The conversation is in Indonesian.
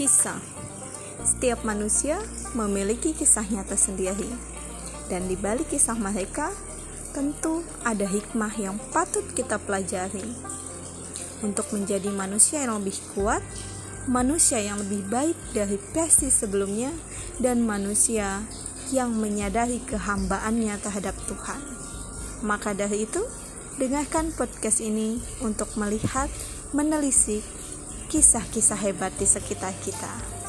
Kisah. Setiap manusia memiliki kisahnya tersendiri Dan di balik kisah mereka Tentu ada hikmah yang patut kita pelajari. Untuk menjadi manusia yang lebih kuat Manusia yang lebih baik dari versi sebelumnya Dan manusia yang menyadari kehambaannya terhadap Tuhan. Maka dari itu, dengarkan podcast ini untuk melihat, menelisik kisah-kisah hebat di sekitar kita.